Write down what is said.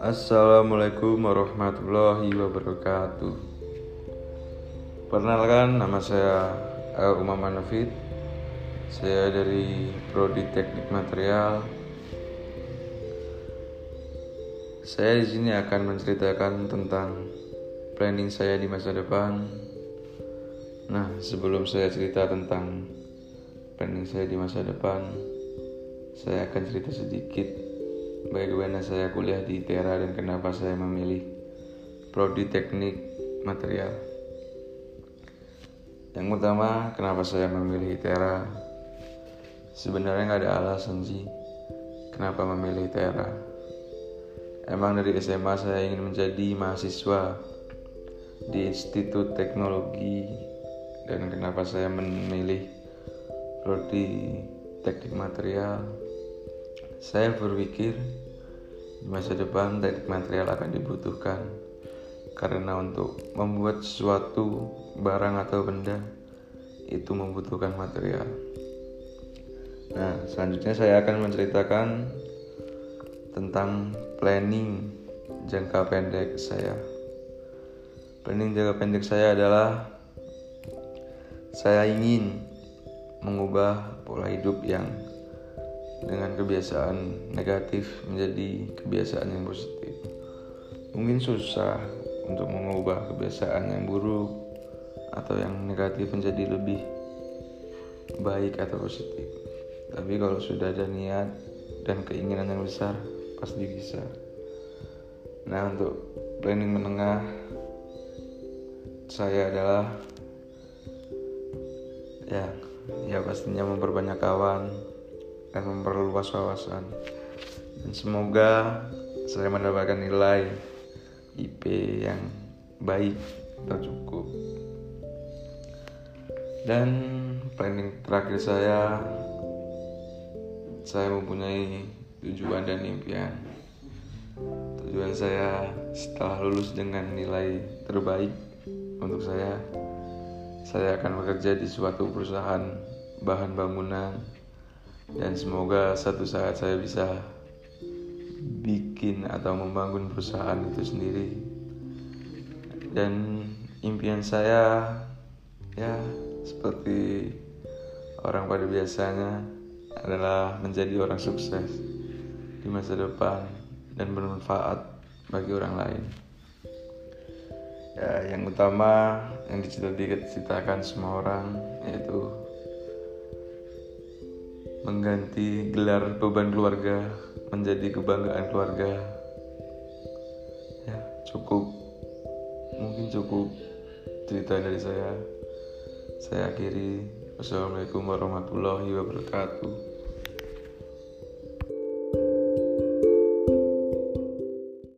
Assalamualaikum warahmatullahi wabarakatuh. Perkenalkan nama saya Umar Manafid Saya dari Prodi Teknik Material. Saya di sini akan menceritakan tentang planning saya di masa depan. Nah sebelum saya cerita tentang planning saya di masa depan Saya akan cerita sedikit bagaimana saya kuliah di ITERA dan kenapa saya memilih prodi teknik material. Yang pertama, kenapa saya memilih ITERA? Sebenarnya nggak ada alasan sih kenapa memilih ITERA. Emang dari SMA saya ingin menjadi mahasiswa di Institut Teknologi dan kenapa saya memilih prodi teknik material saya berpikir di masa depan teknik material akan dibutuhkan karena untuk membuat sesuatu barang atau benda itu membutuhkan material. Nah, selanjutnya saya akan menceritakan tentang planning jangka pendek saya. Planning jangka pendek saya adalah saya ingin mengubah pola hidup yang dengan kebiasaan negatif menjadi kebiasaan yang positif. Mungkin susah untuk mengubah kebiasaan yang buruk atau yang negatif menjadi lebih baik atau positif. Tapi kalau sudah ada niat dan keinginan yang besar, pasti bisa. Nah, untuk planning menengah saya adalah ya ya pastinya memperbanyak kawan dan memperluas wawasan. Dan semoga saya mendapatkan nilai IP yang baik atau cukup. Dan planning terakhir saya saya mempunyai tujuan dan impian. Tujuan saya setelah lulus dengan nilai terbaik untuk saya, saya akan bekerja di suatu perusahaan bahan bangunan. Dan semoga satu saat saya bisa bikin atau membangun perusahaan itu sendiri. Dan impian saya ya seperti orang pada biasanya adalah menjadi orang sukses di masa depan dan bermanfaat bagi orang lain ya yang utama yang dicita-citakan semua orang yaitu mengganti gelar beban keluarga menjadi kebanggaan keluarga. Ya, cukup. Mungkin cukup cerita dari saya. Saya akhiri. Wassalamualaikum warahmatullahi wabarakatuh.